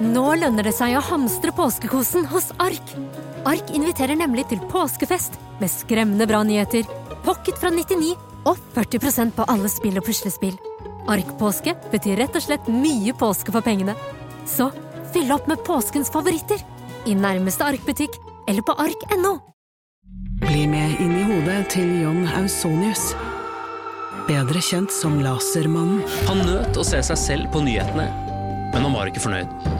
Nå lønner det seg å hamstre påskekosen hos Ark. Ark inviterer nemlig til påskefest med skremmende bra nyheter, pocket fra 99 og 40% på alle spill og puslespill. Ark-påske betyr rett og slett mye påske for pengene. Så fyll opp med påskens favoritter i nærmeste Ark-butikk eller på ark.no. Bli med inn i hodet til John Ausonius. Bedre kjent som Lasermannen. Han nøt å se seg selv på nyhetene, men han var ikke fornøyd.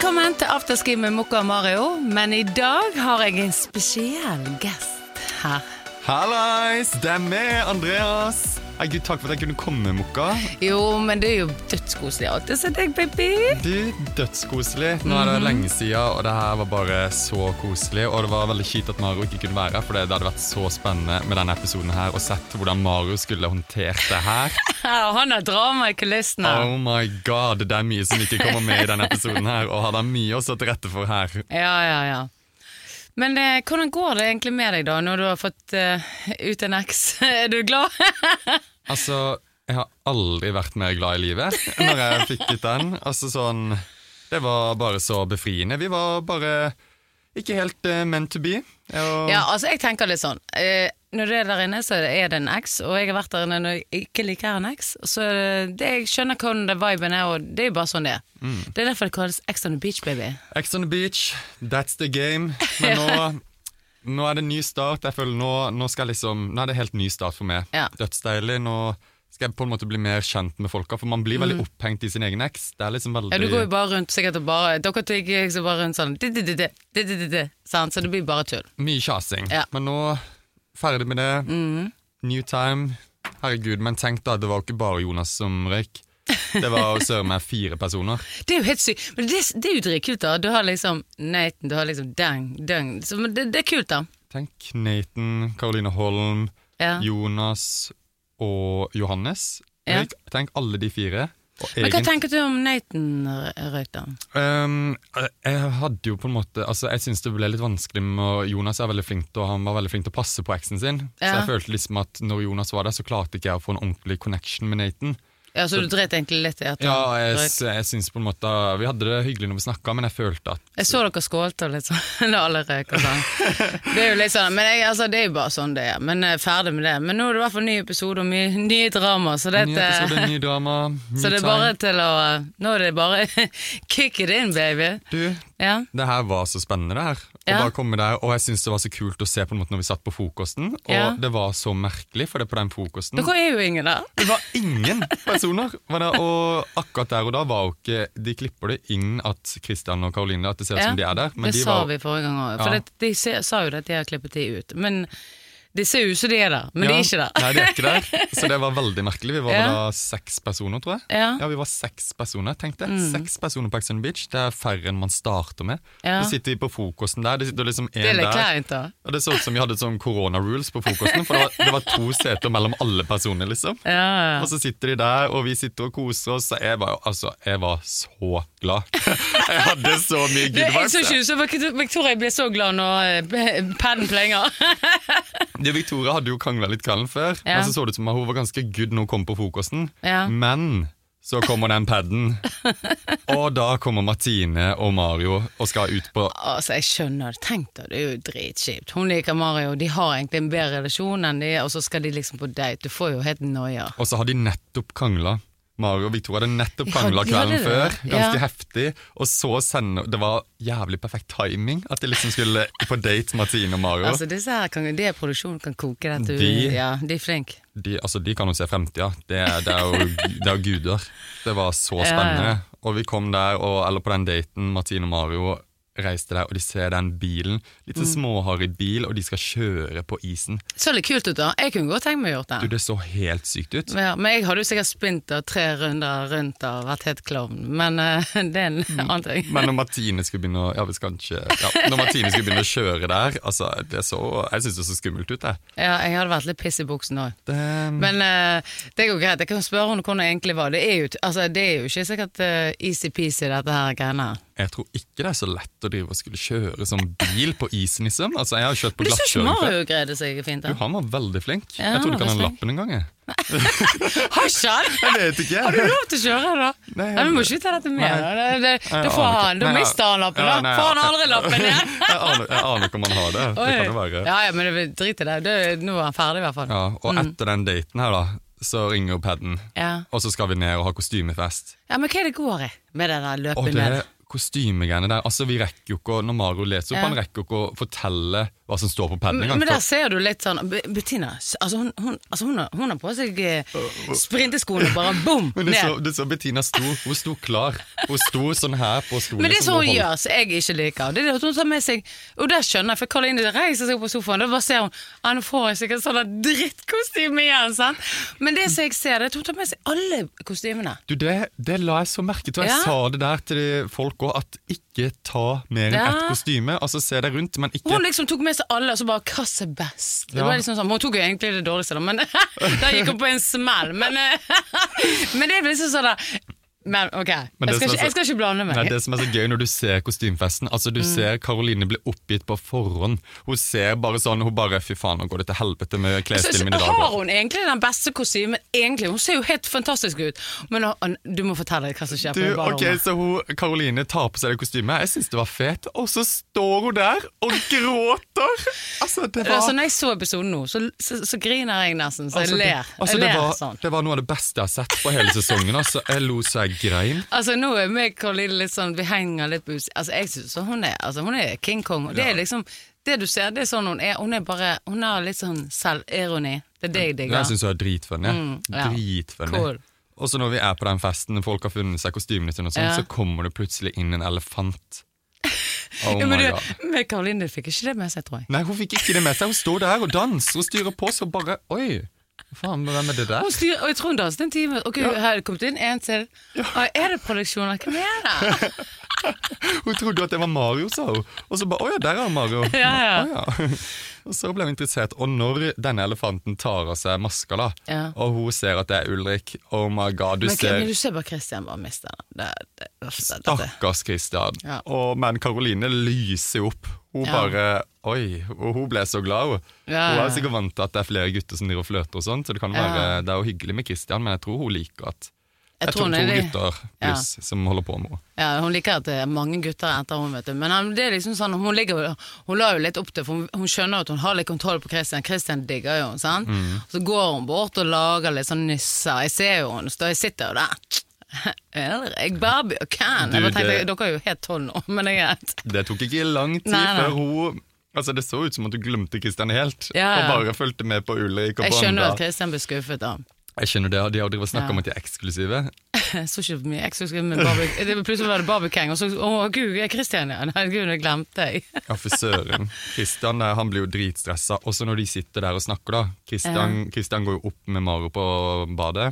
Velkommen til afterski med Mokka og Mario, men i dag har jeg en spesiell gest her. Hallais, det er meg, Andreas. Nei, Gud, takk for at jeg kunne komme, Mokka. Jo, men det er jo dødskoselig å se deg, baby. Du, dødskoselig. Nå er det lenge siden, og det her var bare så koselig. Og det var veldig kjipt at Mario ikke kunne være her, for det hadde vært så spennende med denne episoden her, og sett hvordan Mario skulle håndtert det her. Han har drama i kulissene. Oh my god, det er mye som ikke kommer med i denne episoden her, og han har mye å stå til rette for her. Ja, ja, ja. Men eh, hvordan går det egentlig med deg, da, når du har fått eh, ut en eks? er du glad? Altså, jeg har aldri vært mer glad i livet når jeg fikk ut den. Altså sånn Det var bare så befriende. Vi var bare ikke helt uh, meant to be. Og, ja, altså, jeg tenker litt sånn. Eh, når det er der inne, så er det en X, og jeg har vært der inne når jeg ikke liker en X. Så det, jeg skjønner hvordan det viben er, og det er jo bare sånn det er. Mm. Det er derfor det kalles X on the beach, baby. X on the beach, that's the game. Men nå, nå er det en ny start. Jeg føler nå, nå, liksom, nå er det helt ny start for meg. Ja. Dødsdeilig. nå skal jeg på en måte bli mer kjent med folka, for man blir veldig mm. opphengt i sin egen eks. Det er liksom veldig... Ja, Du går jo bare rundt sikkert og bare Dere gikk liksom bare rundt sånn Så det blir bare tull. Mye kjasing. Ja. Men nå ferdig med det. Mm. New time. Herregud, men tenk da, det var ikke bare Jonas som røyk. Det var søren meg fire personer. Det er jo helt sykt. Men det, det er jo dritkult, da. Du har liksom Nathan, du har liksom Dang, Dang. Så, men det, det er kult, da. Tenk Nathan, Caroline Holm, Ja. Jonas og Johannes. Ja. Tenk alle de fire. Og Men hva tenker du om Nathan røyk, da? Um, jeg hadde jo på en måte Altså Jeg syns det ble litt vanskelig med Jonas er veldig flink og han var veldig flink til å passe på eksen sin. Så jeg følte liksom at når Jonas var der, så klarte ikke jeg å få en ordentlig connection med Nathan. Ja, Så du dreit egentlig litt i at Ja, jeg, jeg synes på en måte Vi hadde det hyggelig når vi snakka, men jeg følte at Jeg så dere skålte og litt sånn alle røk og sånn. Det er jo litt sånn, men jeg, altså, det er jo bare sånn det er. Men jeg er ferdig med det. Men nå er det i hvert fall ny episode og mye nye drama, så det, Ny episode, ny drama, så det er bare til å Nå er det bare kick it in, baby. Du, Ja. det her var så spennende, det her. Å Ja. bare komme der, Og jeg syns det var så kult å se på en måte når vi satt på frokosten. Og Ja. det var så merkelig, for det på den frokosten Dere er jo ingen der. Det var ingen personer! Var det, og akkurat der og da var jo ikke De klipper det inn at Kristian og Karoline At det ser ut som de er der. Men det de sa var, vi forrige gang òg. For Ja. det, de sa jo det at de har klippet de ut. Men de ser ut som de er der, men de er ikke der. Nei, de er ikke der. Så det var veldig merkelig. Vi var Ja. da seks personer, tror jeg. Ja. ja vi var seks personer. Tenk det. Seks personer på Exxon Beach. Det er færre enn man starter med. Ja. Så sitter vi på frokosten der. Det sitter liksom Det litt der. kleint, da. Og det så ut som vi hadde sånn corona rules på frokosten. For det var, det var to seter mellom alle personer, liksom. Ja, ja. Og så sitter de der, og vi sitter og koser oss. Og jeg var, jo- altså, jeg var så glad. Jeg hadde så mye Det, jeg good vibes. Victoria ble så glad når eh, paden plenger. Det, Victoria hadde jo krangla litt kvelden før, Ja. men så så det ut som at hun var ganske good når hun kom på frokosten. Ja. Men så kommer den paden, og da kommer Martine og Mario og skal ut på Altså, jeg skjønner det. Tenk deg, det er jo dritkjipt. Hun liker Mario, de har egentlig en bedre relasjon enn de, og så skal de liksom på date. Du får jo helt noia. Og så har de nettopp krangla. Mario og Victoria hadde nettopp krangla de kvelden før, ganske Ja. heftig. Og så sende Det var jævlig perfekt timing at de liksom skulle på date, Martine og Mario. Altså, disse her kan, det produksjonen kan koke dette. De- Ja, de er flinke. de, altså, de kan jo se fremtida. Det, det, er jo, det er guder. Det var så spennende. ja. Og vi kom der, og, eller på den daten, Martine og Mario reiser der, og de ser den bilen. Litt så sånn småharry bil, og de skal kjøre på isen. Så litt kult ut, da. Jeg kunne godt tenkt meg å gjort Du, det. det så helt sykt ut. Ja, men jeg hadde jo sikkert spint og tre runder rundt og vært helt klovn. Men uh, det er en annen ting. Men når Martine skulle begynne å Ja, vi skal ikke ja, Når Martine skulle begynne å kjøre der, altså, det så Jeg syns det så skummelt ut, jeg. Ja, jeg hadde vært litt piss i buksen òg. Det, Men uh, det jo greit. Jeg kan spørre henne hvordan det egentlig var. Det er jo, altså, det er jo ikke sikkert uh, easy-peasy, dette her greiene her. Jeg tror ikke det er så lett å drive og skulle kjøre som bil på isen, liksom. Altså, jeg har kjørt på glattkjøring før. Mario greide seg fint, Du, da? han var veldig flink. Ja, jeg trodde ikke han hadde lappen engang. jeg. Har ikke han? Jeg vet ikke. Har du lov til å kjøre, da? Nei, jeg... nei Vi må ikke ta dette med. Da, det, da får han, da mister han lappen, da. nei, Får han aldri lappen igjen? Jeg aner, ikke om han har det. Det kan jo være. Ja, ja, men det, drit i det. det. Nå er han ferdig, i hvert fall. Ja, og Mm. etter den daten her, da, så ringer jo padden. Ja. Og så skal vi ned og ha kostymefest. ja, men hva er det går i med den løpen? Og det? Kostymegreiene der Altså, vi rekker jo ikke Når Mario leser opp, Ja. han rekker jo ikke å fortelle hva som står på pennen Men, engang. men der ser du litt sånn Bettina, altså hun, hun, altså hun, har, hun har på seg eh, sprinteskoene, bare bom, Men du så, ned. så Bettina sto, hun sto klar. Hun sto sånn her på skolen. Men det er som sånn hun gjør, som jeg ikke liker. Det er det at hun tar med seg Og det skjønner jeg, for Karoline reiser seg opp på sofaen, da bare ser hun Ja, nå får jeg sikkert sånn drittkostyme igjen, sant. Men det som jeg ser, det er at hun tar med seg alle kostymene. Du, det, det la jeg så merke til. og Jeg Ja. sa det der til folk òg, at ikke ta mer enn Ja. ett kostyme. Altså Se deg rundt, men ikke Hun liksom tok med seg alle, og så bare hva er best? Det var liksom sånn, Hun tok jo egentlig det dårligste, da, men da gikk hun på en smell. Men, eh, men det er liksom sånn da Men ok, Men jeg skal, ikke, jeg skal ikke blande meg. Nei, Det som er så gøy når du ser kostymfesten Altså Mm. Du ser Karoline bli oppgitt på forhånd. Hun ser bare sånn Hun bare Fy faen, nå går det til helvete med Så- så klesstilen min i dag. har hun egentlig den beste kostymen? Egentlig, Hun ser jo helt fantastisk ut. Men du må fortelle hva som skjer Du, ok, så hun, Karoline tar på seg det kostymet. Jeg syns det var fet. Og så står hun der og gråter! Altså, det var Altså, når jeg så episoden nå, så, så, så griner jeg nesten. Så jeg altså, det, altså, jeg det, var, sånn. det var noe av det beste jeg har sett på hele sesongen. Altså, jeg lo så jeg grein. Altså Nå er meg og Karoline litt sånn Vi henger litt på utsiden. Altså, jeg synes hun er altså, Hun er King Kong. Og Det er liksom Det du ser, det er sånn hun er. Hun er bare Hun har litt sånn selvironi. Det er det jeg digger. Jeg syns hun er dritfunny. Mm, ja. Dritfunny. Cool. Og så når vi er på den festen, folk har funnet seg kostymene sine, og sånn, Ja. så kommer det plutselig inn en elefant. Oh ja, men du, god. men Karoline fikk ikke det med seg, tror jeg. Nei, hun fikk ikke det med seg. Hun står der og danser og styrer på, så bare Oi, faen, hvem er det der? Hun styrer, og jeg tror hun danset en time. Ok, her er det kommet inn en til. Å, er det produksjoner? Hvem er det? Hun trodde at det var Mario, sa hun. Og så bare Å ja, der er Mario. Ja, ja. Å, ja. Og så ble hun interessert. Og når denne elefanten tar av seg maska, da, Ja. og hun ser at det er Ulrik Oh my god, du Men, ser men du ser bare Christian bare miste den. Stakkars Christian. Ja. Og, men Karoline lyser opp. Hun Ja. bare Oi, og hun ble så glad. Hun, Ja, hun er sikkert vant til at det er flere gutter som driver og flørter og sånn, så det kan være Det er jo hyggelig med Christian, men jeg tror hun liker at Jeg Jeg tror tror hun to er det. gutter pluss som holder på med henne. Ja, hun liker at det er mange gutter etter hun, vet du. Men det er liksom sånn, hun, ligger, hun la jo litt opp til, for hun, hun skjønner at hun har litt kontroll på Christian. Christian digger jo henne, sant. Mm. Så går hun bort og lager litt sånn nysser. Jeg ser jo henne, så jeg sitter jo der. Erik, Barbie og Ken. Jeg bare tenkte, det- dere er jo helt tolv nå, men det er. Det tok ikke lang tid Nei, nei. før hun Altså Det så ut som at du glemte Kristian helt, Ja, ja. og bare fulgte med på Ulrik Jeg skjønner at Kristian blir skuffet da. Jeg skjønner det, De har drevet snakka Ja. om at de er eksklusive. Jeg så ikke mye eksklusive med var Plutselig var det Barbie King, og så Å gud, er Kristian ja. Herregud, jeg glemte jeg. Ja, for søren. Kristian han blir jo dritstressa. Også når de sitter der og snakker, da. Kristian ja. går jo opp med Maro på badet.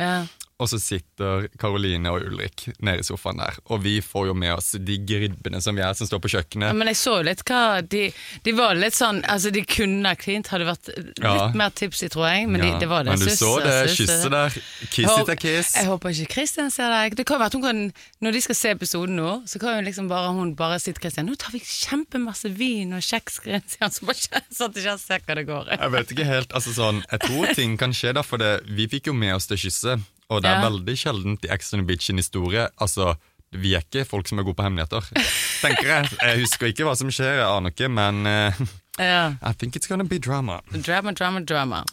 Og så sitter Karoline og Ulrik nede i sofaen der. Og vi får jo med oss de gribbene som vi er, som står på kjøkkenet. Ja, men jeg så jo litt hva De, de var litt sånn Altså, de kunne klint, hadde vært litt Ja. mer tipsy, tror jeg. Men, de, Ja, det var det men du så det kysset der. Kiss etter kiss. Jeg håper ikke Kristian ser deg. Det kan være at hun kan, Når de skal se episoden nå, så kan hun liksom bare hun bare si til Kristian Nå tar vi kjempemasse vin og kjeks, Kristian, så bare sånn at ikke ser hva det går i. Jeg vet ikke helt, altså sånn Jeg tror ting kan skje da, for det, vi fikk jo med oss det kysset. Og det er Ja. veldig sjeldent i Ex on the Beach sin historie. Altså, vi er ikke folk som er gode på hemmeligheter. Tenker jeg. Jeg husker ikke hva som skjer, jeg aner ikke, men uh, Ja. I think it's gonna be drama. Drama, drama, drama.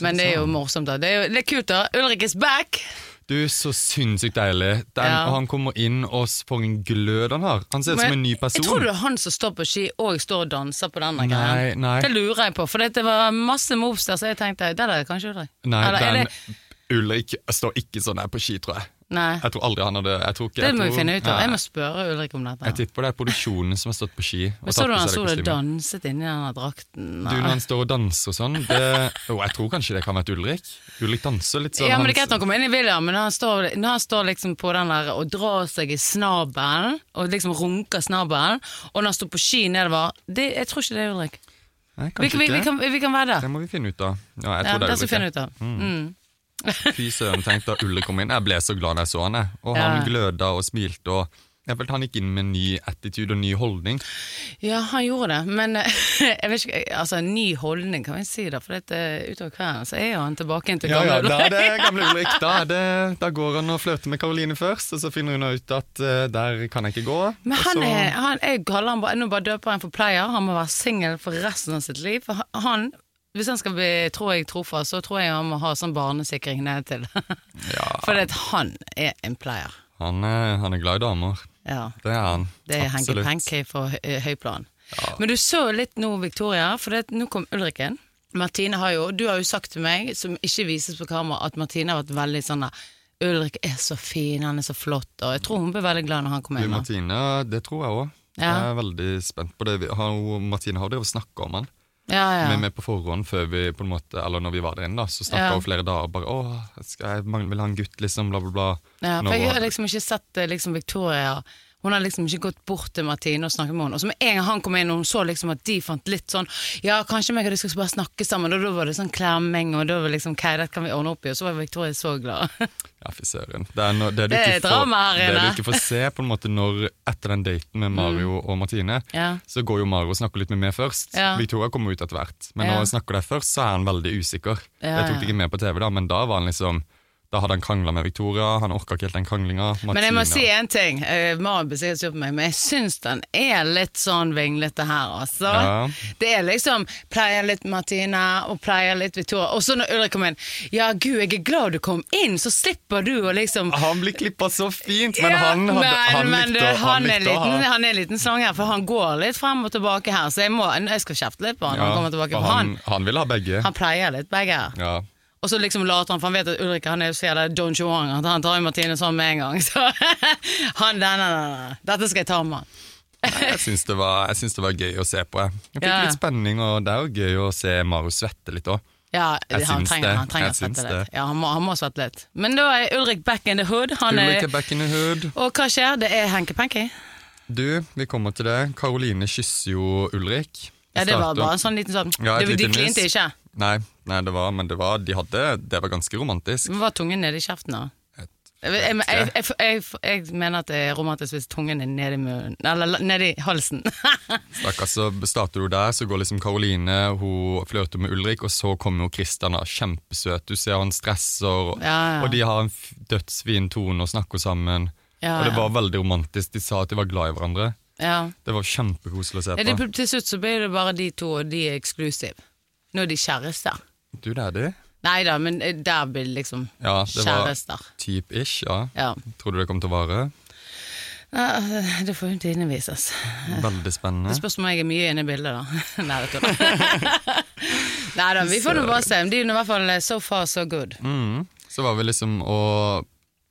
Men det er jo morsomt, da. Det er jo det er kult, da. Ulrik is back! Du, så sinnssykt deilig. Den, Ja. Og han kommer inn, og for en glød han har. Han ser ut som en ny person. Jeg tror det er han som står på ski og står og danser på denne greia. Det lurer jeg på, for det var masse moves der, så jeg tenkte det der er kanskje Ulrik. Nei, Eller er den det- Ulrik står ikke sånn her på ski, tror jeg. Nei. Jeg tror aldri han hadde jeg tror ikke, Det jeg må vi finne ut av. Nei. Jeg må spørre Ulrik om dette. Jeg tipper det er produksjonen som har stått på ski. Men så du han sto og danset inni den drakten? Du, når han står og danser og sånn det, Jo, jeg tror kanskje det kan være Ulrik. Ulrik danser litt sånn Ja, men det er greit han kommer inn i William, men når han står, når han står liksom på den der og drar seg i snabelen, og liksom runker snabelen, og når han står på ski nedover det, Jeg tror ikke det er Ulrik. Nei, Vi, vi, vi, kan, vi kan være Det der. må vi finne ut av. Ja, jeg tror det det er skal vi finne Ulrik. ut av. Mm. Fy søren, tenk da Ulle kom inn. Jeg ble så glad da jeg så han. Og Og Ja. han gløda og smilte. og jeg følte Han gikk inn med en ny attitude og ny holdning. Ja, han gjorde det, men eh, jeg vet ikke, altså ny holdning kan vi si det? for dette, utover kvelden så er jo han tilbake igjen til Ja, Ulrik. ja, ja, Da er det gamle Ulrik. Da, det, da går han og flørter med Karoline først, og så finner hun ut at uh, der kan jeg ikke gå. Men han er, han, jeg kaller han bare, nå bare døper han for player, han må være singel for resten av sitt liv. For han, hvis han skal bli, tror jeg, trofast, så tror jeg han må ha sånn barnesikring ned til. ja, For han er en player. han, er, han er glad i damer. Ja, Det er han. det er Henke Absolutt. For høyplan. høyplan. Men du så litt nå, Victoria, for det, nå kom Ulriken. Martine har jo, du har jo sagt til meg, som ikke vises på kamera, at Martine har vært veldig sånn der, Ulrik er så fin, han er så flott, og jeg tror hun ble veldig glad når han kom hjem. Martine, det tror jeg òg. Ja. Jeg er veldig spent på det. Martine har jo snakka om han Ja, ja. med med på forhånd, før vi på en måte, eller når vi var der inne. da, Så snakka Ja. hun flere dager bare 'Å, skal jeg mangler- vil ha en gutt', liksom, bla, bla, bla. Ja, for jeg har liksom ikke sett eh, liksom Victoria Hun har liksom ikke gått bort til Martine og snakket med henne. Og så med en gang han kom inn, og hun så liksom at de fant litt sånn Ja, kanskje meg og du skal bare snakke sammen. Og da var det sånn klemming, og da var det liksom Ok, dette kan vi ordne opp i. Og så var Victoria så glad. Ja, fy søren. Det er, no, det, du Det er får- det du ikke får se på en måte når etter den daten med Mario og Martine, Ja. så går jo Mario og snakker litt med meg først. Ja. Victoria kommer ut etter hvert. Men når han snakker der først, så er han veldig usikker. Jeg tok det ikke med på TV, da, men da var han liksom Da hadde han krangla med Victoria, han orka ikke helt den kranglinga. Men jeg må si en ting. Uh, blir sikkert sur på meg, men jeg syns den er litt sånn vinglete her, altså. Ja. Det er liksom pleier litt Martine og pleier litt Victoria. Og så når Ulrik kom inn Ja, gud, jeg er glad du kom inn, så slipper du å liksom Han blir klippa så fint, men Ja, han, hadde, han, men likte, han, han er likte å liten, ha han er en liten slange her, for han går litt frem og tilbake her, så jeg, må, jeg skal kjefte litt på han når han kommer tilbake. for han, han vil ha begge. han pleier litt begge her. Ja. Og så liksom later han, for han vet at Ulrik han er jo så jævla Don Juan, at han tar jo Martine sånn med en gang. Så han, nei, nei, nei, dette skal jeg ta med han. Jeg syns det, var- det var gøy å se på. Jeg, jeg fikk Ja. litt spenning, og det er jo gøy å se Mario svette litt òg. Ja, han trenger, han trenger å svette litt. Ja, han må, han må svette litt. Men da er Ulrik back in the hood. Han Ulrik er, er back in the hood. og hva skjer? Det er Henke Penke. Du, vi kommer til det. Karoline kysser jo Ulrik. Ja, det var bare en sånn liten sånn Ja, et det, De klinte ikke. Nei, nei, det var, men det var, de hadde, det var ganske romantisk. Men var tungen nede i kjeften da? Jeg, jeg, jeg, jeg, mener at det er romantisk hvis tungen er nede i munnen Eller nedi halsen. Stakkars, så starter du der, så går liksom Karoline, hun flørter med Ulrik, og så kommer jo Kristian. kjempesøt. Du ser han stresser, og, Ja, ja. og de har en dødsfin tone og snakker sammen. Ja, og det var veldig romantisk. De sa at de var glad i hverandre. Ja. Det var kjempekoselig å se Ja, på. det, til slutt så ble det bare de to, og de er eksklusive. Nå er de kjærester. Du, det er de. Nei da, men eh, der blir det liksom Ja, det var kjærester. typ-ish, ja. Ja. Tror du det kommer til å vare? Ja, Det får jo tidene vises. Veldig spennende. Det spørs om jeg er mye inne i bildet, da. Nei, det tuller Nei da, vi får nå bare se. De er i hvert fall eh, so far so good. Mm. Så var vi liksom og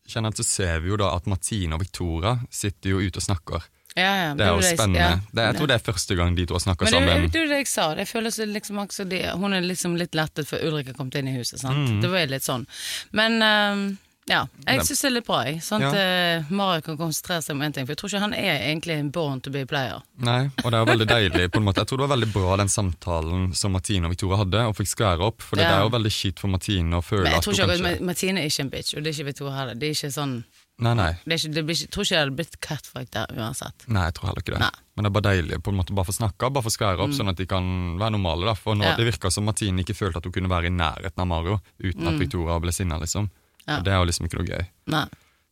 kjenner at så ser vi jo da at Martine og Victoria sitter jo ute og snakker. Ja, ja, Det er jo jeg- spennende. ja. Det, jeg tror det er første gang de to har snakka Men det, sammen. det det jeg sa. Det føles liksom også de, Hun er liksom litt lettet før Ulrik har kommet inn i huset. Sant? Mm. Det var litt sånn. Men um, ja, jeg syns det er litt bra. Sånn at eh, Mario kan konsentrere seg om én ting. For jeg tror ikke han er egentlig en born to be player. Nei, og det er jo veldig deilig på en måte. Jeg tror det var veldig bra den samtalen som Martine og Victoria hadde, og fikk skvære opp. For det er jo veldig kjipt for Martine å føle Men jeg at tror hun kanskje at Martine er ikke en bitch, og det er ikke Victoria heller. Det er ikke sånn Nei, nei. det ikke, det blir Jeg tror ikke det hadde blitt catfight der uansett. Nei, jeg tror heller ikke det. Nei. Men det er bare deilig på en måte bare få snakke bare få skvære opp, sånn at de kan være normale. da. For nå, Mm. Ja. Det virka som Martine ikke følte at hun kunne være i nærheten av Mario uten at Victoria ble sinna, liksom. Mm. Ja. Og det er jo liksom ikke noe gøy. Nei.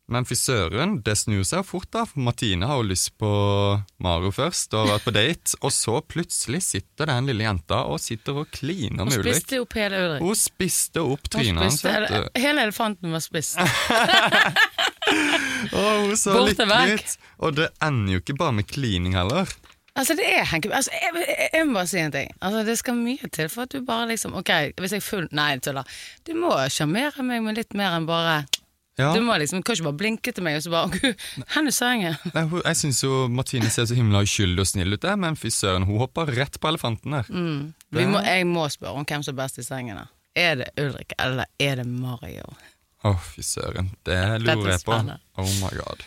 Men fy søren, det snur seg jo fort, da. For Martine har jo lyst på Mario først, og har vært på date, og så plutselig sitter den lille jenta og sitter og kliner Hun med Ulrik. spiste opp hele Ulrik. Hun spiste opp Hun trynet hans, Hele elefanten var spist. Hun så lykkelig ut. Og det ender jo ikke bare med klining heller. Altså, det er Henke altså, jeg, jeg, jeg må bare si en ting. Altså, det skal mye til for at du bare liksom Ok, hvis jeg er full Nei, tuller. Du må sjarmere meg med litt mer enn bare Ja. Du må liksom, kan ikke bare blinke til meg og så bare Gud, hvor er sengen? Nei, hun- jeg syns jo Martine ser så himla uskyldig og snill ut, der, men fy søren, hun hopper rett på elefanten der. Vi må, jeg må spørre om hvem som er best i sengen. da. Er det Ulrik eller er det Mario? Å, fy søren. Det er lurer jeg på. Oh my god.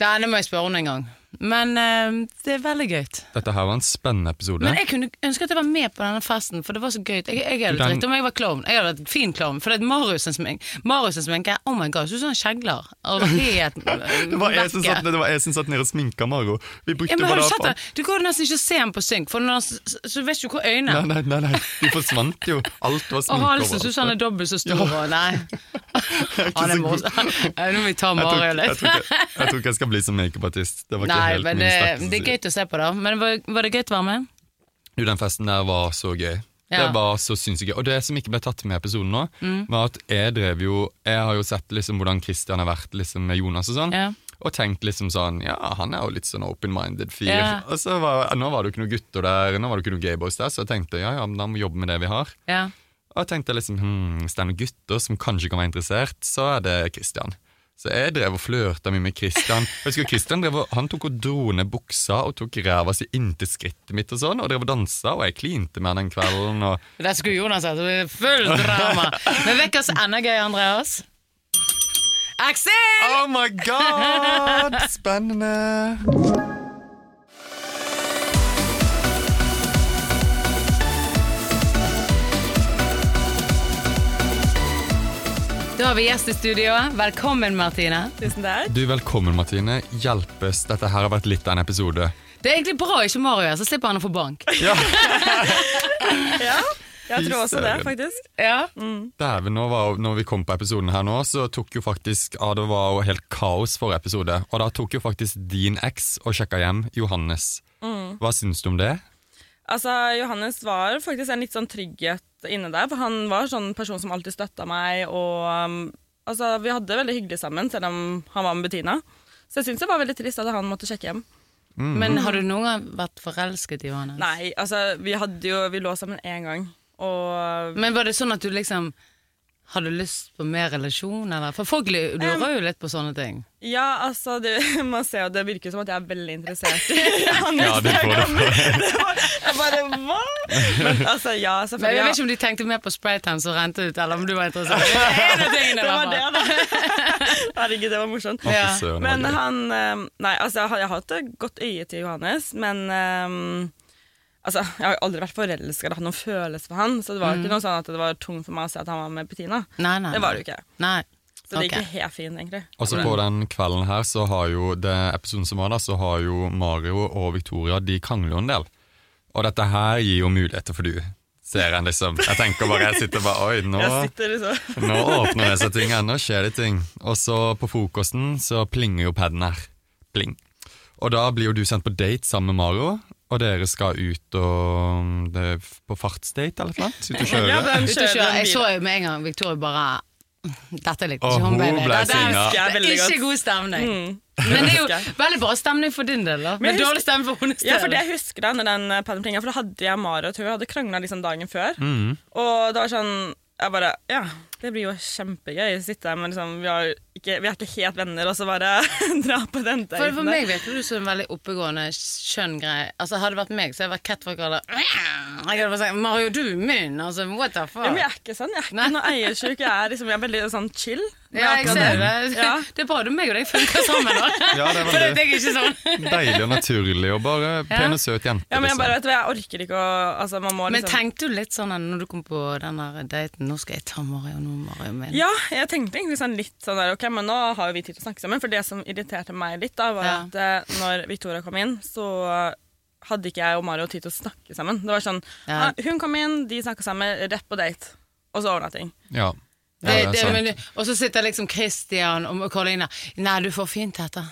Denne må jeg spørre om en gang. Men eh, det er veldig gøy. Dette her var en spennende episode. Men jeg kunne ønske at jeg var med på denne festen, for det var så gøy. Jeg, jeg hadde Den- dritt om jeg var klovn. Jeg hadde vært fin klovn. For det er Marius' smink. Mariusen sminke, oh my god, så sånn kjegler. Og helt det, var jeg som satt, det var jeg som satt nede og sminka Maro. Vi brukte Ja, men bare det? Du går nesten ikke se ham på synk, for når han, så vet du hvor øynene Nei, nei, nei, nei, de forsvant jo. Alt var Og sminke halsen syns han er dobbelt så stor. Ja. nei. Han er morsom. Nå må vi ta Mario litt. jeg tror ikke jeg skal bli som makeupartist. Det var ikke Nei, helt men min det, sterkeste det er gøy å se på, da. Men var, var det gøy å være med? Jo, den festen der var så gøy. Ja. Det var så sinnssykt gøy. Og det som ikke ble tatt med i episoden nå, Mm. var at jeg drev jo Jeg har jo sett liksom hvordan Christian har vært liksom med Jonas og sånn. Ja. Og tenkt liksom sånn Ja, han er jo litt sånn open-minded fyr. Ja. Og så var, Nå var det jo ikke noen gutter der, nå var det ikke noen gayboys der, så jeg tenkte ja, ja, da må vi jobbe med det vi har. Og jeg tenkte liksom hm, Hvis det er noen gutter som kanskje kan være interessert, så er det Christian. Så jeg drev og flørta mye med Christian. Jeg husker Christian drev Han tok og dro ned buksa og tok ræva si inntil skrittet mitt, og sånn, og drev og dansa, og jeg klinte med han den kvelden. Og Der skulle Jonas hatt full drama. Men som er enda gøy, Andreas? Aksel! Oh my god! Spennende! Da har vi gjest i studio. Velkommen, Martine. Tusen takk. Du, Velkommen, Martine. Hjelpes. Dette her har vært litt av en episode. Det er egentlig bra ikke Mario er, så slipper han å få bank. Ja, Ja, jeg tror også det, faktisk. Ja. Dæven, nå var, når vi kom på episoden her nå, så tok jo faktisk ah, Det var jo helt kaos forrige episode. Og da tok jo faktisk din eks og sjekka hjem Johannes. Hva syns du om det? Altså, Johannes var faktisk en litt sånn trygghet inne der, for han var sånn person som alltid støtta meg, og um, altså, vi hadde det veldig hyggelig sammen, selv om han var med Bettina. Så jeg syns det var veldig trist at han måtte sjekke hjem. Men har du noen gang vært forelsket i Johannes? Nei, altså, vi hadde jo Vi lå sammen én gang, og Men var det sånn at du liksom hadde lyst på mer relasjon, eller? For folk lurer jo litt på sånne ting. Ja, altså, det, man ser jo det virker som at jeg er veldig interessert i Johannes. Ja, det får du Jeg bare hva? Men altså, ja, Men selvfølgelig. jeg vet ikke om de tenkte mer på spraytan som rente ut, eller om du var interessert. Det er tingene, Det var det, da. Herregud, det var morsomt. Ja. Men han eh, Nei, altså, jeg har, jeg har hatt et godt øye til Johannes, men eh, Altså, Jeg har jo aldri vært forelska eller hatt noen følelse for han, så det var Mm. ikke noe sånn at det var tungt for meg å se at han var med Bettina. Nei, nei. Det var det jo ikke. Nei. Så det gikk Ok. helt fint, egentlig. Altså på den kvelden her, så har jo det episoden som var da, så har jo Mario og Victoria De krangler jo en del. Og dette her gir jo muligheter for du. Ser en liksom Jeg tenker bare, jeg sitter bare Oi, nå, liksom nå åpner det seg ting her, nå skjer det ting. Og så på frokosten så plinger jo paden her. Pling. Og da blir jo du sendt på date sammen med Mario, og dere skal ut og det er på fartsdate eller noe? Ut og kjøre? Ja, den og kjøre. Jeg så jo med en gang Victoria bare Dette likte Og ikke hun, hun baby. Dette er Ikke god stemning. Mm. Men det er jo veldig bra stemning for din del, da. Men Men dårlig stemning for hennes del. Ja, for det jeg husker da, den eh, for da hadde jeg Mari og Tue hadde krangla liksom dagen før. Mm. Og det var sånn Jeg bare Ja, det blir jo kjempegøy å sitte her, men liksom, vi, har ikke, vi er ikke helt venner, og så bare dra på den der. For, for meg virker du som en veldig oppegående, skjønn greie. Altså, hadde det vært meg, så hadde jeg vært catwalk eller Jeg hadde bare sagt 'Mario, du min'. Altså, what the fuck? Ja, men jeg er ikke sånn. Jeg er ikke noe eiersjuk. Jeg er, liksom, jeg er veldig sånn chill. Ja, jeg ser det. det. Ja. Det er bra du meg og deg funker sammen. Da. Ja, det er For det er ikke sånn. Deilig og naturlig og bare pen og søt jente. Ja, men jeg liksom. bare, vet du, jeg orker ikke å altså, man må liksom... Men tenkte du litt sånn når du kom på den der daten Nå skal jeg ta Mario, nå er Mario min. Ja, jeg tenkte egentlig sånn litt sånn der, ok, men nå har jo vi tid til å snakke sammen. For det som irriterte meg litt, da, var Ja. at eh, når Victoria kom inn, så hadde ikke jeg og Mario tid til å snakke sammen. Det var sånn, Ja. Hun kom inn, de snakka sammen, rett på date. Og så ordna ting. Ja. Ja, og så sitter liksom Christian og Karoline Nei, du får fint dette.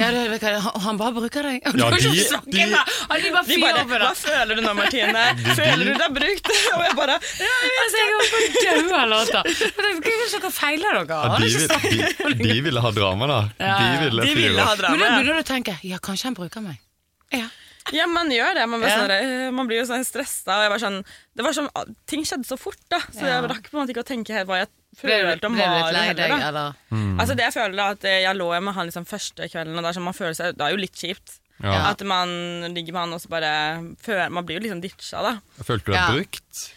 Ja, det, det, han- bare bruker deg. Ja, de, de- de- han, De bare De fyrer bare opp med Hva føler du nå, Martine? Føler du deg brukt? Og jeg bare Altså, jeg holdt på å dø av låta. Dere feiler dere. Ja, de, ville ha drama, da. De ville De ville ha drama. Men da ja. begynner du å tenke Ja, kanskje han bruker meg. Ja. Ja, man gjør det. Man, Ja. sånn, man blir jo sånn stressa. Og jeg var sånn, det var sånn, ting skjedde så fort, da. Så Ja. jeg rakk på en måte ikke å tenke helt hva jeg følte om Mari heller. deg, da. Altså det Jeg føler da at jeg lå med han liksom første kvelden, og det er, sånn, man føler seg, det er jo litt kjipt. Ja. At man ligger med han og så bare føler, Man blir jo liksom ditcha, da. Følte du deg Ja. brukt?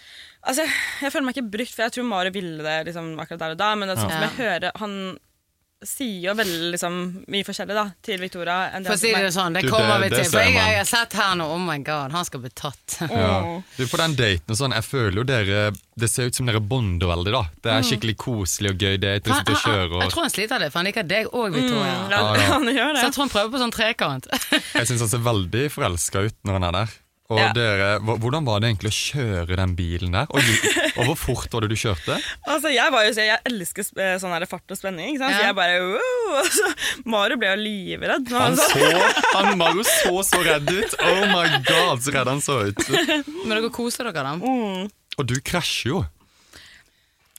Altså, Jeg føler meg ikke brukt, for jeg tror Mari ville det liksom, akkurat der og da. Men det er sånn Ja. som jeg hører Han sier jo veldig liksom, mye forskjellig da til Victoria. enn For å si det sånn, det Du, kommer vi det til. For ser jeg, man. jeg har sett her nå, oh my god, han skal bli tatt. Ja. Du, På den daten og sånn, jeg føler jo dere Det ser ut som dere bonder veldig, da. Det er skikkelig koselig og gøy. Det er Han, han, han, jeg og tror han sliter litt, for han liker deg og Victoria. Ja, Ja, ja. han gjør Så det. jeg tror han prøver på sånn trekant. Jeg syns han ser veldig forelska ut når han er der. Og Ja. dere, Hvordan var det egentlig å kjøre den bilen der? Og, og hvor fort var det du kjørte? Altså, Jeg var jo, så jeg elsker eh, sånn her fart og spenning. Ikke sant? Så jeg bare wow, så, Mario ble jo livredd. Han Han så, han var jo så så redd ut! Oh my god, så redd han så ut. Men dere koser dere, da? Og du krasjer jo.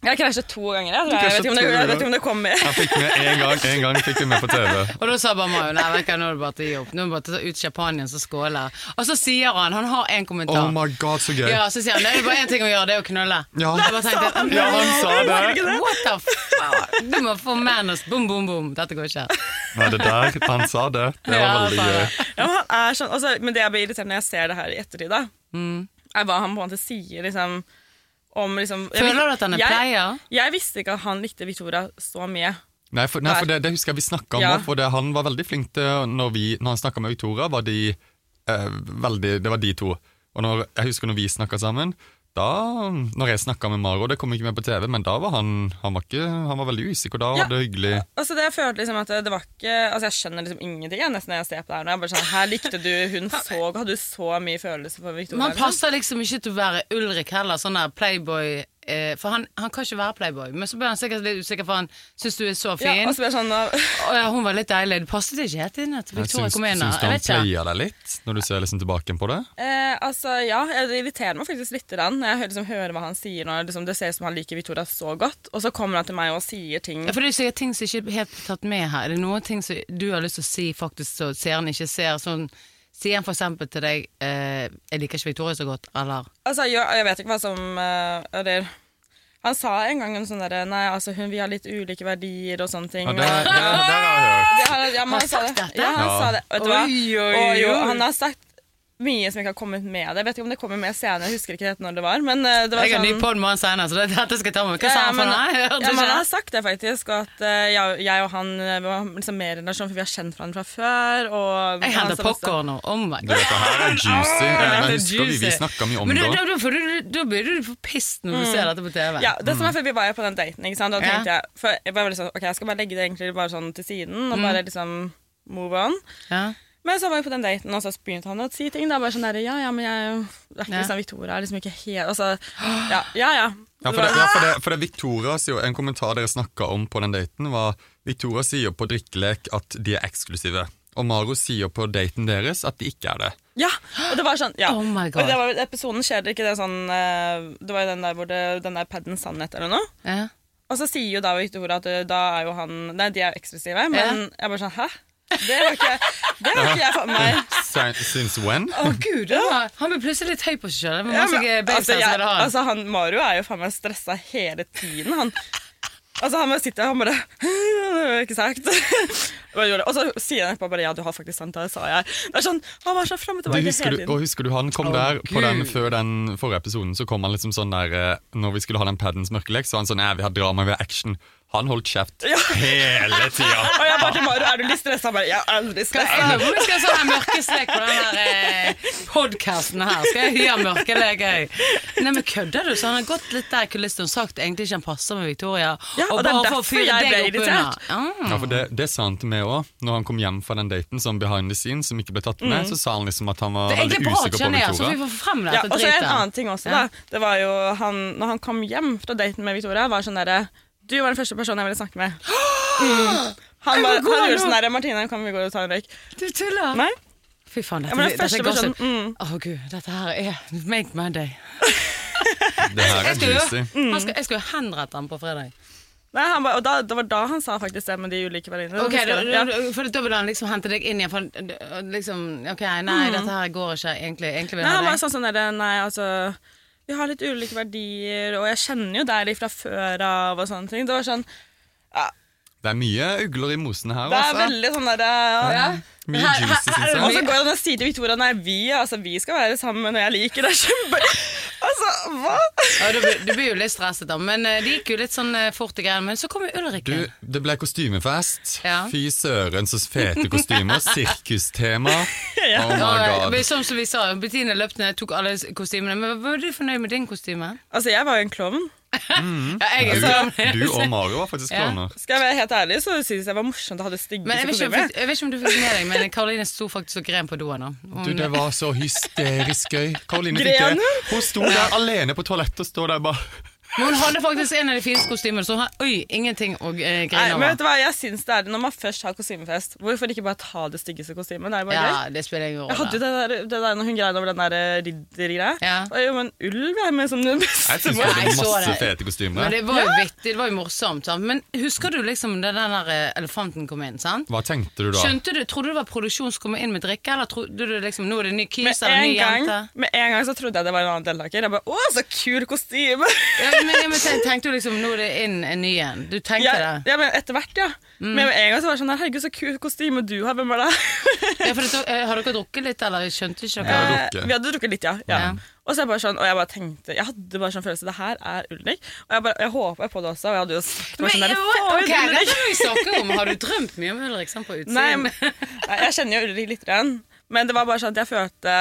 Jeg krasjet to ganger. Jeg, jeg, vet ikke om det, jeg vet ikke om det kommer. Jeg fikk med en gang, en gang fikk vi med på TV. Og da sa bare Mayo nei, vet du nå er det bare til å gi opp. Nå er det bare til å ta ut champagnen og skåler. Og så sier han, han har en kommentar. Oh my god, så gøy. Ja, så sier han det er bare én ting å gjøre, det er å knulle. Ja. Jeg bare tenkte, Ja, han sa det. What the fuck? Du må få manners. Boom, boom, boom. Dette går ikke. Nei, det der, han sa det. Det var Ja, veldig gøy. Ja, men, han er sånn, altså, men det jeg blir irritert når jeg ser det her i ettertid, da, Mm. er hva han på en måte sier liksom, om liksom jeg Føler du at han er jeg, player? Jeg visste ikke at han likte Victoria så mye. Nei, for, nei, for det, det husker jeg vi snakka om Ja. for det, han var veldig flink til Når, vi, når han snakka med Victoria, var de eh, veldig Det var de to. Og når, jeg husker når vi snakka sammen, da Når jeg snakka med Maro, det kom ikke med på TV, men da var han Han var, ikke, han var veldig usikker, da Ja. var det hyggelig. Altså det Jeg følte liksom at det var ikke Altså Jeg skjønner liksom ingenting jeg, nesten når jeg ser på det her. Jeg bare sånn, Her likte du hun så Hadde du så mye følelse for Victoria? Man liksom? passer liksom ikke til å være Ulrik heller, sånn der playboy. Eh, for han, han kan ikke være playboy. Men så ble han sikkert litt usikker, for han syns du er så Ja, fin. og så ble sånn uh, og, ja, hun var litt deilig. Det passet ikke helt inn at Victoria syns, kom inn. syns du han player deg litt, når du ser liksom tilbake på det? eh, Altså ja, Det irriterer meg faktisk litt Den. jeg liksom, hører hva han sier. Når liksom, det ser ut som han liker Victoria så godt, og så kommer han til meg og sier ting Ja, for det er sikkert ting som ikke er helt tatt med her. Er det noen ting som du har lyst til å si faktisk så seeren ikke ser? Sånn, sier han for eksempel til deg eh, 'Jeg liker ikke Victoria så godt', eller Altså, jeg, jeg vet ikke hva som eh, eller, Han sa en gang en sånn derre Nei, altså hun, vi har litt ulike verdier og sånne ting. Ja, og- det, det, det har jeg hørt. Det ja, men Har han sa sagt det. Ja, han Ja. sa det. Vet du hva? Oi, oi, Og jo, han har sagt mye som ikke har kommet med det. Jeg vet ikke om det kommer med senere, jeg husker ikke helt når det var. Men eh, det var Jeg har ny sånn pod med senere, så dette skal jeg ta med. Hva Ja, sa han for? Jeg Ja, men han har sagt det faktisk, at eh, jeg, jeg og han eh, vi var liksom mer relasjon, for vi har kjent hverandre fra før. Og Jeg han henter popkorn nå. Oh my god. dette her er juicy. Jeg er husker vi, vi snakka mye om Men det da, da, da, du- da blir du for pissed når du ser dette på TV. Ja, det som er for Vi var jo på den daten, ikke sant? Da Ja. tenkte jeg for jeg var liksom, sånn, ok, jeg skal bare legge det egentlig bare sånn til siden og bare liksom move on. Ja. Men så var vi på den daten, og så begynte han å si ting. Da bare sånn der, ja, ja, men jeg det er ikke Ja. liksom Victoria er liksom ikke helt Altså, ja, ja. ja. Ja, for det, ja, for det, for det Victoria sier jo, En kommentar dere snakka om på den daten, var Victoria sier på drikkelek at de er eksklusive. Og Maro sier på daten deres at de ikke er det. Ja, og det var sånn ja. Oh my God. Og det var, episoden skjer det ikke det sånn eh, Det var jo den der hvor det, den der paden sannhet eller noe. Ja. Og så sier jo da Victoria at eh, da er jo han Nei, de er jo eksklusive. Men jeg bare sånn Hæ? Det har ikke, det har ikke jeg fått med meg. Since when? Å gud, ja. han ble plutselig litt høy på seg sjøl. Ja, men, altså, jeg, altså, han Mario er jo faen meg stressa hele tiden. Han, altså, han bare sitter og bare Ikke sagt. Og så sier han etterpå bare ja, du har faktisk sant, det sa jeg. Det er sånn, Han var så fram og tilbake du, og husker du han kom der på den, før den forrige episoden? Så kom han liksom sånn der eh, Når vi skulle ha den paddens mørkelek, så var han sånn ja, vi har drama, vi har action. Han holdt kjeft hele tida. Og jeg bare til Mario, er du litt stressa? Han bare, jeg er aldri Jeg stressa. lurer på om vi skal ha sånn mørkeslek på denne eh, podkasten her. Skal jeg hyre mørkelek, jeg? Nei, men kødder du? Så han har gått litt der i kulissene og sagt egentlig ikke han passer med Victoria. Ja, og det er bare for å derfor fyre jeg ble deg opp under. irritert. Ah. Ja, for det, det sa han til meg òg. Når han kom hjem fra den daten som behind the scenes, som ikke ble tatt med, så sa han liksom at han var Det er veldig egentlig bra å usikker på kjenne så vi får frem Ja, dette og så er det en annen ting også, Ja. da. Det var jo han, når han kom hjem fra daten med Victoria, var sånn derre Du var den første personen jeg ville snakke med. Mm. Han, var, han gjorde sånn derre Martine, kan vi gå og ta en røyk? Du tuller? Nei? Fy faen, dette, dette er gossip. personen mm. Å gud, dette her er make my day. Det her er juicy. Mm. jeg skulle jo henrette ham på fredag. Nei, han ba, og da, det var da han sa faktisk det med de ulike verdiene. Ok, da. Ja. for da vil han liksom hente deg inn igjen. For, liksom, ok, nei, dette her går ikke egentlig. Egentlig vil Nei, han var sånn sånn der, nei, altså Vi har litt ulike verdier, og jeg kjenner jo deg fra før av og sånne ting. Det var sånn Det er mye ugler i mosen her, Det er altså. veldig sånn der, ja. Mye Her- juicy, syns jeg. Og så går han og sier til Victoria Nei, vi, altså, vi skal være sammen, og jeg liker deg kjempe... Altså, hva? Ja, du, blir- du blir jo litt stresset, da. Men eh, det gikk jo litt sånn eh, fort i greiene. Men så kom jo Ulrikke. Du, det ble kostymefest. Ja. Fy søren, så fete kostymer. Sirkustema. Ja. Oh my god. men som, som vi sa, Bettine løp ned, tok alle kostymene. Men var du fornøyd med din kostyme? Altså, jeg var jo en klovn. Ja, jeg er Du, du og Mario var faktisk Ja. Skal jeg være helt ærlig, så syns jeg var morsomt å ha det styggeste Men jeg vet, ikke, om- jeg vet ikke om du fikk med deg, men Karoline sto faktisk og gren på doen. Du, Det var så hysterisk gøy. Karoline fikk det. Hun sto der alene på toalettet og står der bare Men hun hadde faktisk en av de fineste kostymene, så hun har oi, ingenting å eh, grine men vet over. du hva, jeg synes det er det Når man først har kostymefest, hvorfor ikke bare ta det styggeste kostymet? Det er jo bare gøy. Ja, det spiller ingen Jeg hadde jo det der, det der når hun greide over den der eh, riddergreia. Ja. Og men ulv er med som den beste. Jeg syns du hadde jeg så masse det. fete kostymer. Men det var jo vittig, det var jo morsomt. Sant? Men husker du liksom da den der eh, elefanten kom inn? sant? Hva tenkte du da? Skjønte du, Trodde du det var produksjon som kom inn med drikke, eller trodde du liksom nå er det ny Med kys eller en, ny gang, jente? med en gang så trodde jeg det var en annen deltaker. Jeg bare, å, så kul kostyme! Ja, men, ja, men tenk, tenkte du liksom nå er det inn en ny en? Du tenkte Ja, det? ja, men etter hvert, ja. Men en gang så var det sånn, herregud, så kult kostyme du har. Hvem er det? Ja, for det, eh, Har dere drukket litt, eller skjønte ikke dere? Eh. Vi hadde drukket litt, ja. ja. Ja. Og så jeg bare sånn, og jeg bare tenkte Jeg hadde bare sånn følelse Det her er Ulrik. Og jeg, bare, jeg håpa på det også. Og jeg hadde jo sagt Men, sånn okay, ja, «Få ok, ut det Ulrik!» om. Har du drømt mye om Ulrik sånn på utsiden? Nei, men, jeg kjenner jo Ulrik litt, grann, men det var bare sånn at jeg følte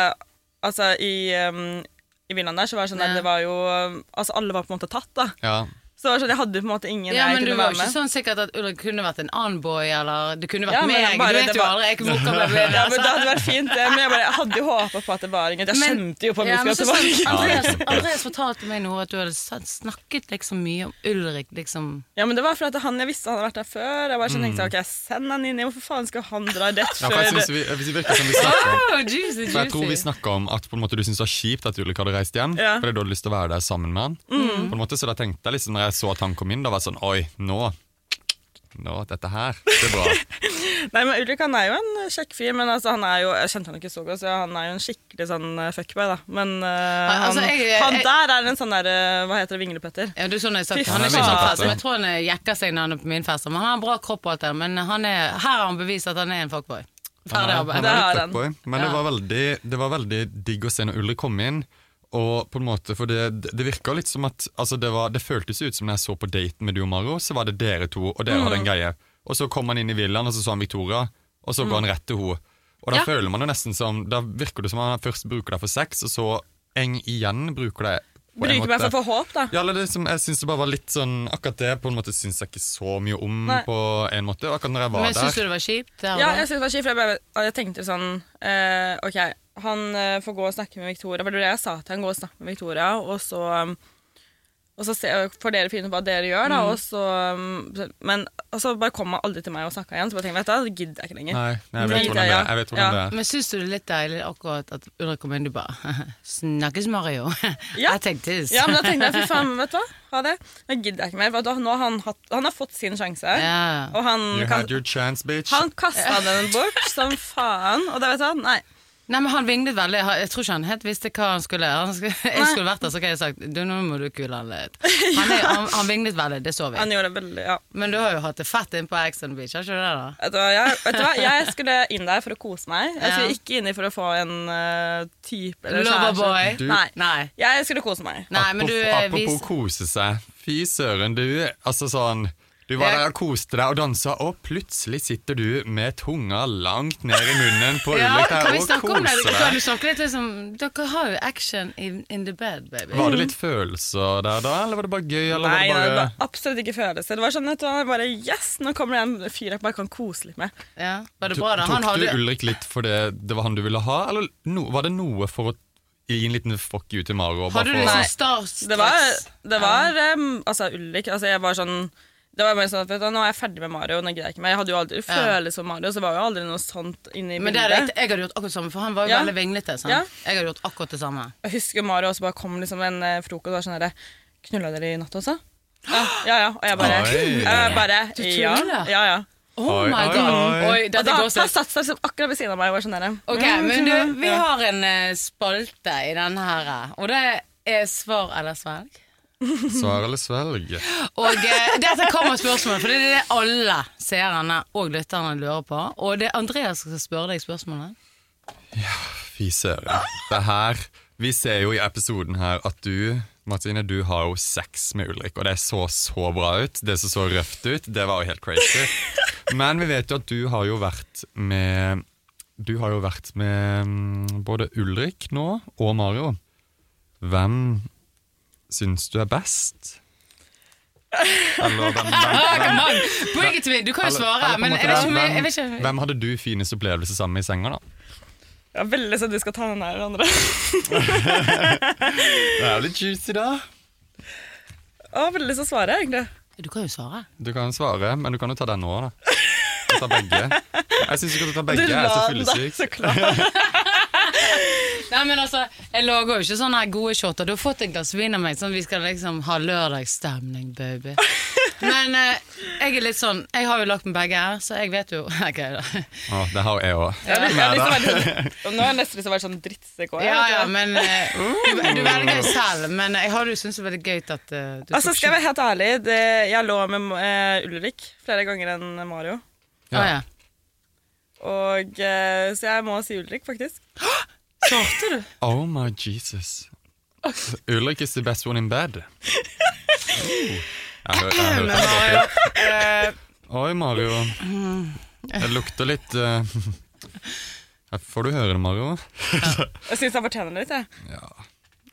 Altså, i, um, i villaen der så var det sånn Ja. at det var jo um, Altså, alle var på en måte tatt, da. Ja. Så det var sånn, jeg hadde på en måte ingen Ja, jeg men du var ikke med. sånn sikkert at Ulrik kunne vært en annen boy, eller det kunne vært Ja, meg. bare du vet jo var- aldri. Jeg mukker meg med Ja, men Det hadde vært fint, det. Men jeg, bare, jeg hadde jo håpa på at det var ingen. Jeg Men- skjønte jo på ja, musikk men at det var ingen. Andreas, Andreas fortalte meg nå at du hadde snakket liksom mye om Ulrik, liksom. Ja, men det var fordi han, jeg visste han hadde vært der før. Jeg bare sånn tenkte ok, send han inn. Hvorfor faen skal han dra rett ja, for jeg før synes vi, vi virker som vi snakker om Oh, juicy, For jeg tror vi snakker om at på en måte du syntes det var kjipt at Ulrik hadde reist hjem. Ja. fordi da hadde du lyst til å være der sammen med han. På en måte, Så da tenkte jeg liksom når jeg så at han kom inn, da var jeg sånn Oi, nå Nå, dette her, det er bra. Nei, men Ulrik han er jo en kjekk fyr, men altså, han er jo Jeg kjente han ikke så godt, så han er jo en skikkelig sånn eh, fuckboy, da. Men uh, han, altså, jeg- han der er en sånn der eh, Hva heter det, vinglepetter? Ja, du sånn jeg sagt, Han er ikke sånn fest, men jeg tror han eh, jekker seg når han er på min fest. Men han har en bra kropp og alt det, men han er, her har han bevist at han er en fuckboy. Ferdig er, arbeid. han Det har han. fuckboy, men det, var veldig, det var veldig digg å se når Ulrik kom inn. Og på en måte, for Det, det virka litt som at altså det, var, det føltes ut som når jeg så på daten med du og Maro, så var det dere to, og dere hadde en greie. Og så kom han inn i villaen, og så så han Victoria, og så går han rett til henne. Og da Ja. føler man jo nesten som Da virker det som han først bruker deg for sex, og så Eng igjen bruker deg Bruker meg for å få håp, da. Ja, eller det som, jeg synes det bare var litt sånn Akkurat det på en måte syns jeg ikke så mye om Nei. på en måte. Akkurat når jeg var Men syns du det var kjipt? Det Ja, jeg synes det var kjipt, for jeg, bare, jeg tenkte sånn eh, Ok, han eh, får gå og snakke med Victoria. For det var det jeg sa til han, gå og snakke med Victoria, og så um, og så får dere finne ut hva dere gjør, da. Og så, um, men og så bare kom aldri til meg og snakka igjen. Så bare tenker jeg, vet du, det gidder jeg ikke lenger. Nei, nei, jeg vet hvordan det er. Jeg vet hvordan Ja. det er. Men syns du det er litt deilig akkurat at Ulrik kom inn, du bare Snakkes, Mario. Ja. Jeg tenkte Ja, men da tenkte jeg, fy faen, vet du hva, ha det. Nå gidder jeg ikke mer. For da, nå har han, hatt, han har fått sin sjanse. Ja. Og han, You had your chance, bitch. han kasta den bort som faen. Og da vet du hva, nei. Nei, men Han vinglet veldig. Jeg tror ikke han helt visste hva han skulle. gjøre. jeg skulle vært der, så kunne jeg sagt du, nå må du kule han litt. Han, er, han, han vinglet veldig, det så vi. Han gjorde det veldig, ja. Men du har jo hatt det fett inn på Ex on the Beach, har ikke du det? da? Vet du, hva, jeg, vet du hva, jeg skulle inn der for å kose meg. Jeg skulle ikke inn for å få en uh, type eller Loverboy. Nei. Nei. Jeg skulle kose meg. Nei, men du apropos, eh, apropos vis... kose seg. Fy søren, du. Altså sånn Du var der og koste deg og dansa, og plutselig sitter du med tunga langt ned i munnen på Ja, Ulrik der vi og om det? Kan du snakke litt liksom Dere har jo action in, in the bed, baby. Var det litt følelser der da, eller var det bare gøy? Eller Nei, var nei, det det var absolutt ikke følelser. Det var sånn at jeg bare Yes, nå kommer det en fyr jeg bare kan kose litt med. Ja, var det bra, da? Tok du hadde Ulrik litt fordi det var han du ville ha, eller no, var det noe for å gi en liten fuck you til Maro? bare Hadde du liksom Nei. starstruck? Det var, det var um, Altså, Ulrik Altså, jeg var sånn det var bare sånn at vet du, Nå er jeg ferdig med Mario. Nå gidder jeg ikke mer. Jeg hadde jo aldri Ja. følelser for Mario, så var jo aldri noe sånt inni Men det er bildet. riktig, jeg hadde gjort akkurat det samme, for han var jo Ja. veldig vinglete. Ja. Jeg hadde gjort akkurat det samme. Jeg husker Mario også bare kom liksom en eh, frokost og var sånn herre Knulla dere i natt også? Ja, ja, ja. Og jeg bare, jeg bare Du ja, tuller? ja, ja. Oh my oi, god. oi. Oi, Og dette da går han satt seg liksom akkurat ved siden av meg og var sånn. Ok, men du, vi har en eh, spalte i denne her, og det er svar eller svelg. Svar eller svelg? Og eh, dette kommer spørsmålet, for det er det alle seerne og lytterne lurer på. Og det er Andreas som skal spørre deg spørsmålet. Fy søren. Det her Vi ser jo i episoden her at du Martine, du har jo sex med Ulrik, og det så så bra ut. Det så så røft ut. Det var jo helt crazy. Men vi vet jo at du har jo vært med Du har jo vært med mm, både Ulrik nå og Mario. Hvem syns du er best? Eller hvem, hvem, hvem, Bring it to me! Du kan jo svare, men måte jeg vet ikke hvem- jeg, jeg vet ikke. Hvem hadde du finest opplevelse sammen med i senga, da? Jeg har veldig lyst til at du skal ta den der andre. Det er jo litt juicy, da. Jeg har veldig lyst til å svare, egentlig. Du kan jo svare. Du kan svare, men du kan jo ta den nå, da. Ta begge. Jeg syns du kan ta begge. Jeg er så la den der, fyllesyk. så klart. Nei, men altså, Jeg lager jo ikke sånne her gode shotter. Du har fått et glass vin av meg, sånn vi skal liksom ha lørdagsstemning, baby. Men eh, jeg er litt sånn Jeg har jo lagt med begge her, så jeg vet jo Ok, da. Å, det har jeg òg. Ja, sånn- og Nå har jeg nesten lyst til å være sånn drittsekk også, Ja, vet ja, men eh, du, du velger jo selv. Men jeg har jo syntes det var veldig gøy at eh, du Altså, skal jeg være helt ærlig, det, jeg lå med eh, Ulrik flere ganger enn Mario. Å, ja. Og, eh, så jeg må si Ulrik, faktisk. Svarte du? Oh my Jesus. Ulrik is the best one in bed. Oh. Jeg hør- jeg hørte det Mario, eh, Oi, Mario. Det lukter litt uh, Her Får du høre det, Mario? Jeg syns han fortjener det litt, jeg. Ja,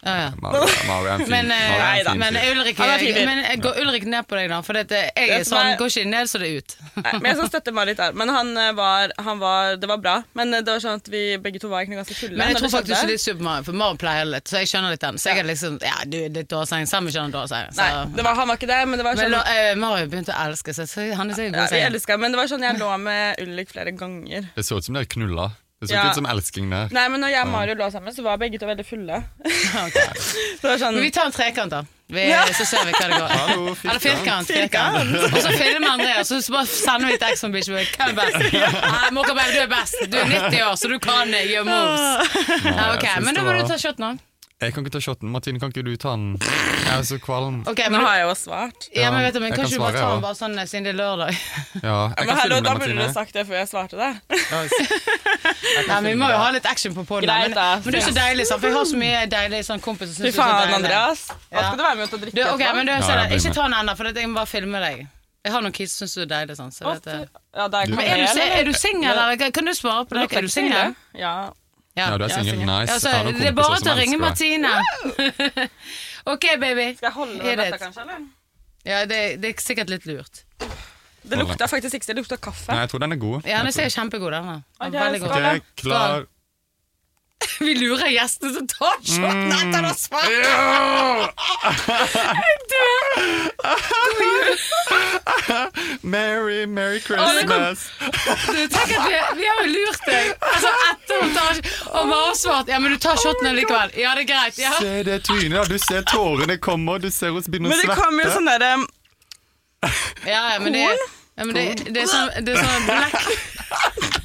ja, ja. Mario, Mario er en fin, Men, eh, Mario er en fin men. Ulrik, er men, eh, går Ulrik ned på deg, da? For dette, jeg Det er sånn, er- går ikke ned, så det er ut. Nei, men jeg skal støtte Marit der. Men han eh, var, han var Det var bra. Men eh, det var sånn at vi begge to var egentlig ganske fulle. Men jeg tror faktisk ikke det er Super Mario, for Mario pleier litt, så jeg skjønner litt den. Så jeg er liksom Ja, du er litt dårseng, sammen skjønner dårseng. Nei, det var, han var ikke det, men det var sånn eh, Mario begynte å elske seg, så han er sikkert god elska, men det var sånn jeg lå med Ulrik flere ganger. Det så ut som dere knulla. Det så Ja. ikke ut som elsking der. Nei, men når jeg og Mario lå sammen, så var begge to veldig fulle. så det var sånn Men vi tar en trekant, da. Vi, Ja. Så ser vi hva det går. Hallo, Eller firkant. Firkant. firkant. Og så filmer Andreas, så bare sender vi et Ex on Beach. Hvem er best? Nei, Mocha Baby, du er best. Du er 90 år, så du kan gjøre moves. Ja, ok, Men da det må du ta shot nå. Jeg kan ikke ta shoten. Martine, kan ikke du ta den? Jeg er så kvalm. Ok, Nå men, har jeg jo svart. ja, men vet du, men Kan ikke du bare ta den bare sånn siden det er lørdag? Ja, jeg Men kan hallo, filme da burde du Martine. sagt det før jeg svarte det. Ja, Nei, Vi må jo ha litt action på poden. Men, men du er så deilig, sant? for jeg har så mye deilige sånn kompiser som Fy synes du er så deilig. Andreas. Hva skal du være med ut og drikke. Du, okay, men du, Ja, jeg Ikke ta den ennå, for jeg må bare filme deg. Jeg har noen kids som syns du er deilig. Sånn, så vet jeg. Ja, det er Men er du, er du singel, eller kan du svare på det? Er du singel? Ja. Ja, du er singel. Nice. Ja, så, Jeg har noen det er bare til å ringe. Martine. ok, baby. Skal jeg holde dette, kanskje? eller? Ja, det, det er sikkert litt lurt. Det lukta faktisk ikke, det lukta kaffe. Nei, jeg tror den er god. Ja, den ser kjempegod ut. den. Ok, Veldig god. skål. Ok, klar. Vi lurer gjestene til å ta shoten etter å Jeg dør! Merry, merry Christmas. Du, tenk at vi, vi har jo lurt deg. Altså, etter å ta Og vi har svart. Ja, men du tar shoten likevel. Ja, det er greit. Ja. Se det trynet, da. Du ser tårene komme, du ser oss begynne å Men det svette. kommer jo sånn derre Ja, ja, men det, ja, men det, det er sånn, det er sånn black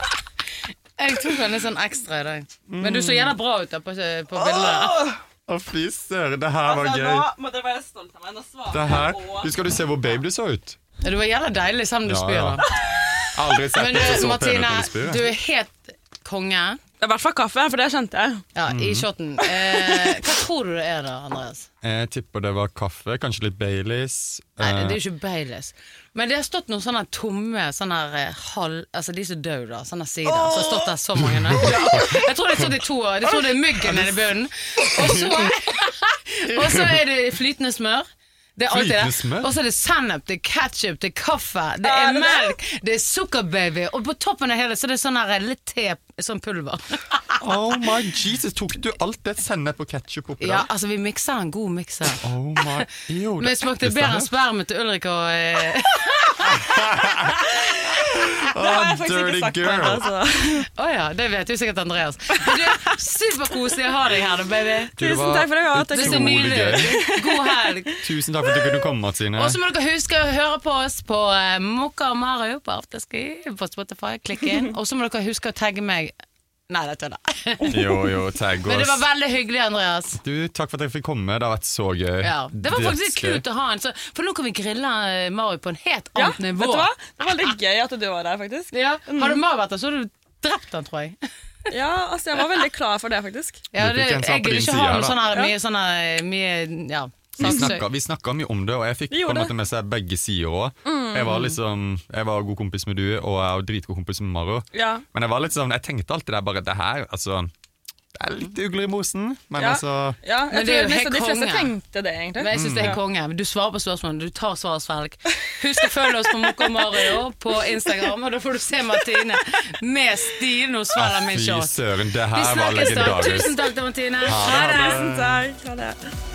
Jeg tok den litt sånn ekstra i dag. Men du så jævla bra ut da på, på bildet. Å, fy søren, det her var altså, gøy. Nå må dere være stolt av meg. Nå svarer Det her, Husker du se hvor baby du så ut? Du var jævla deilig sammen du Ja, spyr. ja. da. Aldri sett Men deg du, så pen Martine, når du spyr. du er helt konge. Det er i hvert fall kaffe, for det skjønte jeg. Ja, Mm. i shoten. Eh, hva tror du det er da, Andreas? Jeg tipper det var kaffe, kanskje litt Baileys. Nei, det er Eh, jo ikke Baileys. Men det har stått noen sånne tomme sånne her, eh, halv... Altså de som dør, da. Sånne sider. Så har stått der så mange. Jeg tror det er stått i to Jeg tror det er myggen nede i bunnen. Og så, og så er det flytende smør. Det er det. Og så er det sennep, det er ketchup, det er kaffe, det Er melk, det er sukkerbaby. Og på toppen av hele så er det sånn her litt te, sånn pulver. Oh my Jesus, tok du alt det sennep og ketsjup oppi Ja, der? altså, vi mikser en god mikser. Oh my Jo, Men det smakte bedre enn spermet til Ulrik og eh, Det har jeg faktisk dirty ikke sagt girl. før. Altså. oh, ja, det vet jo sikkert Andreas. Men du, Superkoselig å ha deg her, baby. Du, Tusen takk for ja. Takk Det er så det. Nydelig. God helg. Tusen takk for at du kunne komme, Martine. Og så må dere huske å høre på oss på uh, Mokka og Mario på Afterski på Spotify. Klikk inn. Og så må dere huske å tagge meg. Nei, det tuller. Jo, jo, tagg Men det var oss. veldig hyggelig, Andreas. Du, takk for at jeg fikk komme. Det har vært så gøy. Ja, det var faktisk litt kult å ha en sånn For nå kan vi grille eh, Mario på en helt Ja, annet vet nivå. du hva? Det var veldig gøy at du var der, faktisk. Ja. Hadde Mario vært der, så hadde du drept han, tror jeg. Ja, altså Jeg var veldig klar for det, faktisk. Ja, Du det, sak jeg på gidder din ikke ha side, noe da. sånn her mye sånn her mye Ja. Vi saksøk. snakka, vi snakka mye om det, og jeg fikk på en måte med seg begge sider òg. Mm. Jeg var liksom, jeg var god kompis med du, og jeg var dritgod kompis med Maro. Ja, Men jeg var litt sånn, jeg tenkte alltid der bare det her, altså Det er litt ugler i mosen, men Ja. altså ja Men jeg det er jo tror mest de fleste tenkte det, egentlig. Men jeg synes det er konge. Du svarer på spørsmålene, du tar svaret svelg. Husk å følge oss på Mokko Mario på Instagram, og da får du se Martine med stil når hun svelger min min Fy søren, det Vi her var snakkes da. Tusen takk til Martine. Ha Ha det. det. Tusen takk. Ha det.